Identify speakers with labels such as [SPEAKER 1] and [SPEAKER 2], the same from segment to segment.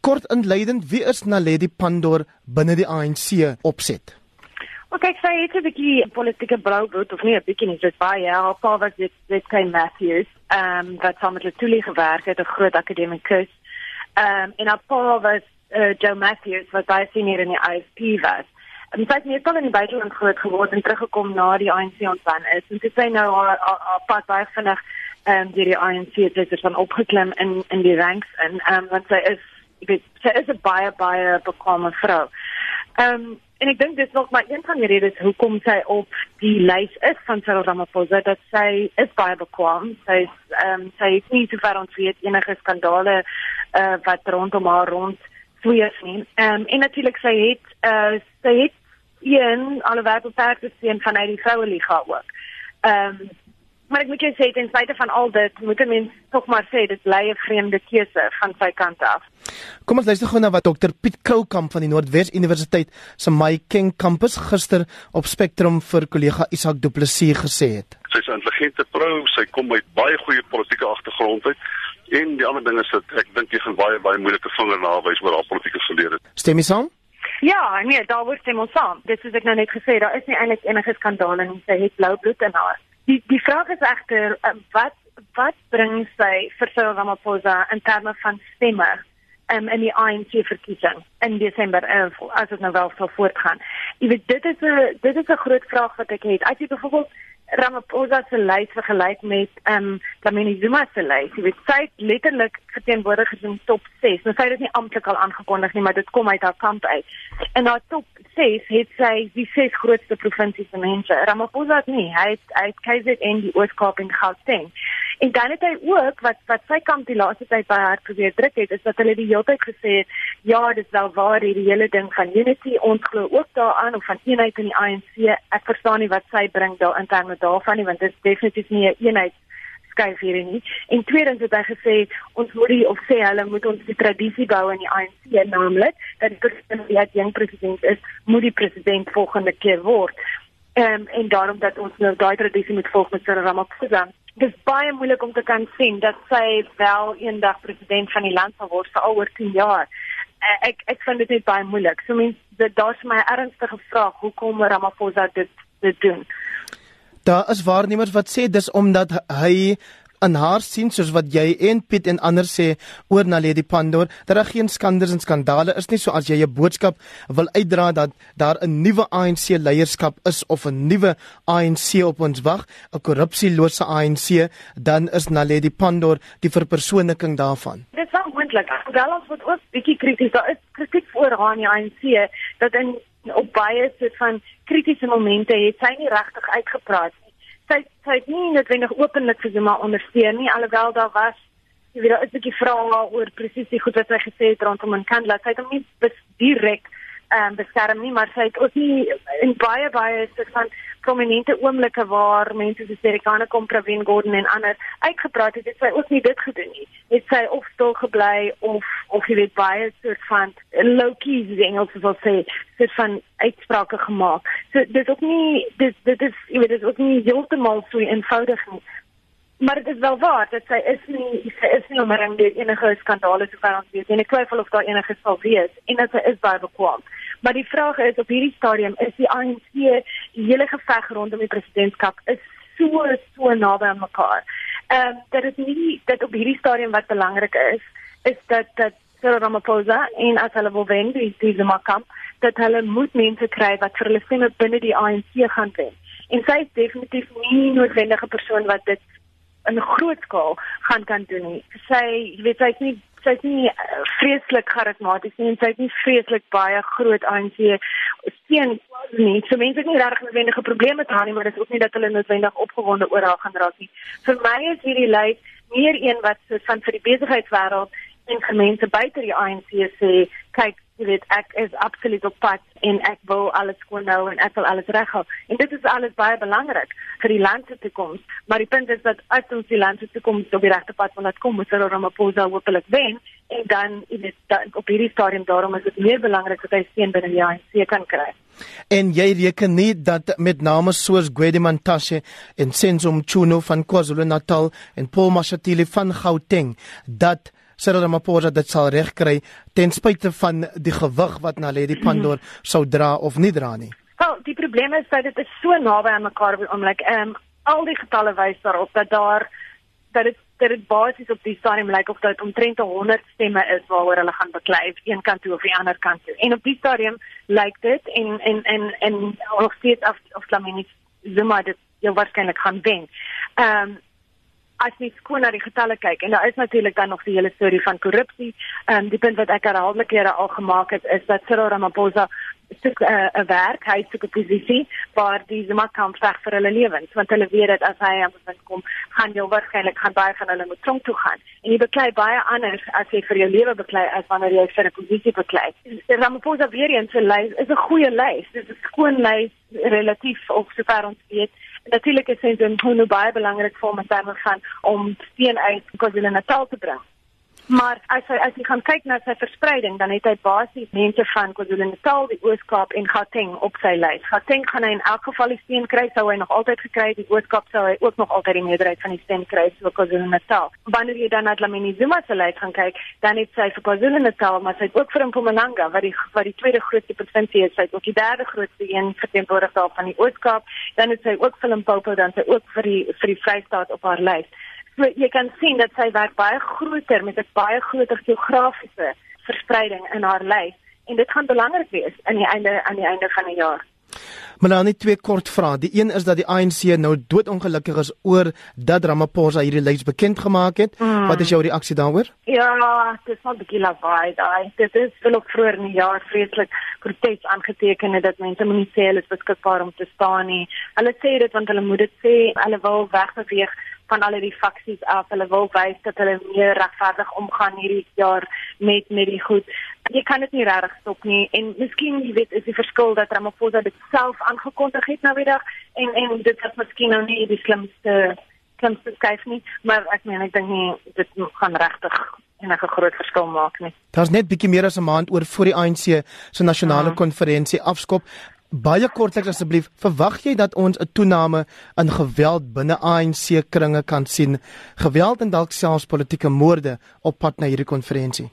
[SPEAKER 1] Kort inleidend, wie is Naledi Pandor binne die ANC opset?
[SPEAKER 2] Ok, ek sê dit is 'n bietjie politieke bloudbloed of nie 'n bietjie nie, dit baie. Haar pa was dit dit Ken Matthews, ehm um, wat saam met Letoile gewerk het, 'n groot akademikus. Ehm um, en haar pa was uh, Joe Matthews wat baie senior in die IFP was. En sy het meestal in die buiteland groot geword en teruggekom na die ANC ontstaan is. En sy sê nou haar haar pa baie vinnig ehm um, deur die ANC het sy van opgeklim in in die ranks en ehm um, want sy is ek weet sy is 'n baie baie bekwame vrou. Ehm um, en ek dink dit is nog maar een van die redes hoekom sy op die lys is van Cyril Ramaphosa dat sy is baie bekwam. Sy is ehm um, sy het nie te ver ontweet enige skandale uh, wat rondom haar rond sweef nie. Ehm um, en natuurlik sy het uh, sy het een alhoewel perde sien van uit die vroue liga ook. Ehm um, maar ek moet jou sê ten spyte van al dit moet 'n mens tog maar sê dit bly 'n vreemde keuse van sy kant af.
[SPEAKER 1] Kom ons luister gou na wat Dr Piet Kroukamp van die Noordwes Universiteit se My King kampus gister op Spectrum vir kollega Isak Du Plessis gesê het.
[SPEAKER 3] Sy's 'n intelligente vrou, sy kom uit baie goeie politieke agtergrond uit. En die ander ding is dat ek dink jy gaan baie baie moeilike vinger nawys oor haar politieke verlede.
[SPEAKER 1] Stem jy saam?
[SPEAKER 2] Ja, nee, daar word stem ons saam. Dit is ek nou net gesê, daar is nie eintlik enige skandale nie. Sy het blou bloed in haar. Die die vraag is egter uh, wat wat bring sy vir Cyril Ramaphosa in terme van stemme um, in die ANC verkiesing in Desember uh, as dit nou wel sou voortgaan. Jy weet dit is 'n dit is 'n groot vraag wat ek het. As jy byvoorbeeld Ramaphosa se lys vergelyk met ehm um, Dlamini Zuma se lys, jy weet sy het letterlik verteenwoordig in top 6. Nou sy het dit nie amptelik al aangekondig nie, maar dit kom uit haar kamp uit. In haar top 6 het sy die ses grootste provinsies se mense. Ramaphosa het nie, hy het hy het KZN die Oos-Kaap en Gauteng. En dan het hy ook wat wat sy kamp die laaste tyd by haar probeer druk het, is dat hulle die hele tyd gesê het, ja, dis wel waar hierdie hele ding van unity ons glo ook daaraan of van eenheid in die ANC. Ek verstaan nie wat sy bring daar in terme daarvan nie, want dit is definitief nie 'n een eenheid skuif hier nie. En tweedens het hy gesê ons moet die of sê hulle moet ons die tradisie bou in die ANC naamlik dat die president die jong president is, moet die president volgende keer word. Ehm um, en daarom dat ons nou daai tradisie moet volg met Cyril Ramaphosa dit is baie moeilik om te kan sien dat sy wel eendag president van die land sal word vir al oor 10 jaar. Eh, ek ek vind dit net baie moeilik. So mens dit daar's my ernstige vraag hoekom Ramaphosa dit dit doen.
[SPEAKER 1] Daar is waarnemers wat sê dis omdat hy in haar sien soos wat jy en Piet en ander sê oor Naledi Pandor dat daar geen skanders en skandale is nie. So as jy 'n boodskap wil uitdra dat daar 'n nuwe ANC leierskap is of 'n nuwe ANC op ons wag 'n korrupsielose ANC dan is Naledi Pandor die verpersoonliking daarvan.
[SPEAKER 2] Dit is moontlik wel ons moet ook bietjie krities daar is kritiek voor haar in die ANC dat in op baie soort van kritiese momente het sy nie regtig uitgepraat sy sy het nie noodwendig openlik vir Zuma ondersteun nie alhoewel daar was jy weet daar is 'n bietjie vrae oor presies die goed wat sy gesê het rondom Nkandla sy het hom nie direk ehm um, beskerm nie maar sy het ook nie in baie baie soort van prominente oomblikke waar mense soos Erikane kom Pravin Gordhan en ander uitgepraat het, het sy ook nie dit gedoen nie. Het sy of stil gebly of of jy weet baie soort van low key Engels wil sê, soort van uitsprake gemaak. So dit ook nie dit dit is jy weet dit is ook nie heeltemal so eenvoudig nie. Maar dit is wel waar dat sy is nie sy is nie omring deur enige skandale so ver ons weet en ek twyfel of daar enige sal wees en dat sy is baie bekwam. Maar die vraag is op hierdie stadium is die ANC die hele geveg rondom die presidentskap is so so naby aan mekaar. Ehm um, dat dit nie dat op hierdie stadium wat belangrik is is dat dat Cyril Ramaphosa en as hulle wil wen die diese makam dat hulle moet mense kry wat vir hulle stemme binne die ANC gaan wen. En sy is definitief nie noodwendige persoon wat dit in groot skaal gaan kan doen nie. Sy weet sy is nie sy is nie uh, vreeslik charismaties nie en sy het nie vreeslik baie groot ANC steun nie. So mense het nie regtig noodwendige probleme te hê nie, maar dit is ook nie dat hulle noodwendig opgewonde oor haar gaan raak nie. Vir my is hierdie lys meer een wat so van vir die besigheidswêreld en mense buite die ANC sê, kyk, jy weet, ek is absoluut op pad en ek wil alles skoon hou en ek wil alles reghou. En dit is alles baie belangrik vir die land se toekoms, maar die punt is dat as ons die land se toekoms op die regte pad wil laat kom, moet hulle Ramaphosa hopelik wen en dan jy weet, dan, op hierdie stadium daarom is dit meer belangrik dat hy steun binne die ANC kan kry.
[SPEAKER 1] En jy reken nie dat met name soos Gwede Mantashe en Senzo Mchunu van KwaZulu-Natal en Paul Mashatile van Gauteng dat Cyril Ramaphosa dit sal regkry ten spyte van die gewig wat Naledi Pandor sou dra of nie dra nie.
[SPEAKER 2] Wel, die probleem is dat dit is so naby aan mekaar die oomblik. Ehm um, al die getalle wys daarop dat daar dat dit dat dit basies op die stadium lyk of dit omtrent 100 stemme is waaroor hulle gaan beklei een kant toe of die ander kant toe. En op die stadium lyk dit en en en en of steeds af of Lamini Zuma dit jou waarskynlik gaan wen. Ehm um, as jy skoon na die getalle kyk en daar is natuurlik dan nog die hele storie van korrupsie. Ehm um, die punt wat ek herhaaldelik kere al gemaak het is dat Cyril Ramaphosa soek 'n uh, 'n werk, hy soek 'n posisie waar die Zuma kan veg vir hulle lewens, want hulle weet dat as hy aan die punt kom, gaan jy waarskynlik gaan baie van hulle moet tronk toe gaan. En jy beklei baie anders as jy vir jou lewe beklei as wanneer jy vir 'n posisie beklei. Die Ramaphosa weer eens se lys is 'n goeie lys. Dit is 'n skoon lys relatief op sover ons weet. Natuurlik is dit 'n baie belangrik vir hom om te gaan om steen uit KwaZulu-Natal te bring. Maar as hy as jy gaan kyk na sy verspreiding, dan het hy basies mense van KwaZulu-Natal, die Oos-Kaap en Gauteng op sy lys. Gauteng gaan hy in elk geval die stem kry, sou hy nog altyd gekry het. Die Oos-Kaap sou hy ook nog altyd die meerderheid van die stem kry so KwaZulu-Natal. Wanneer jy dan na Dlamini Zuma se lys gaan kyk, dan het hy vir KwaZulu-Natal, maar hy het ook vir Mpumalanga, wat die wat die tweede grootste provinsie is, hy het ook die derde grootste een verteenwoordig daar van die Oos-Kaap. Dan het hy ook vir Limpopo dan sy ook vir die vir die Vrystaat op haar lys. So jy kan sien dat sy werk baie groter met 'n baie groter geografiese verspreiding in haar lys en dit gaan belangrik wees aan die einde aan die einde van die jaar.
[SPEAKER 1] Melanie twee kort vrae. Die een is dat die ANC nou doodongelukkig is oor dat Ramaphosa hierdie lys bekend gemaak het. Mm. Wat is jou reaksie daaroor?
[SPEAKER 2] Ja, dit is wel 'n bietjie lawaai daai. Dit is wel op vroeër in die jaar vreeslik protes aangeteken dat mense moenie sê hulle is beskikbaar om te staan nie. Hulle sê dit want hulle moet dit sê. Hulle wil wegbeweeg van al die faksies af. Hulle wil wys dat hulle meer regverdig omgaan hierdie jaar met met die goed. Jy kan dit nie regtig stop nie en miskien jy weet is die verskil dat Ramaphosa dit self aangekondig het nou weer en en dit was miskien nou nie die slimste slimste skuif nie, maar ek meen ek dink nie dit gaan regtig enige groot verskil maak nie.
[SPEAKER 1] Daar's net bietjie meer as 'n maand oor voor die ANC se nasionale ja. konferensie afskop baie kortliks asseblief, verwag jy dat ons 'n toename in geweld binne ANC kringe kan sien? Geweld en dalk selfs politieke moorde op pad na hierdie konferensie?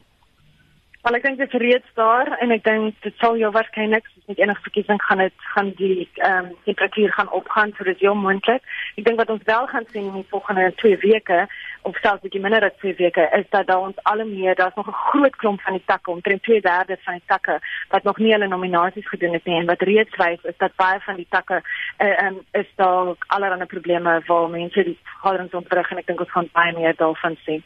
[SPEAKER 2] Wel ek dink dit is reeds daar en ek dink dit sal jou waarskynlik met enige verkiesing gaan dit gaan die ehm um, temperatuur gaan opgaan so dit is heel moontlik. Ek dink wat ons wel gaan sien in die volgende 2 weke of selfs bietjie minder as 2 weke is dat daar ons al meer daar's nog 'n groot klomp van die takke omtrent 2/3 van die takke wat nog nie hulle nominasies gedoen het nie en wat reeds wys is dat baie van die takke uh, um, is daar allerlei probleme waar mense die vergaderings ontwrig en ek dink ons gaan baie meer daarvan sien.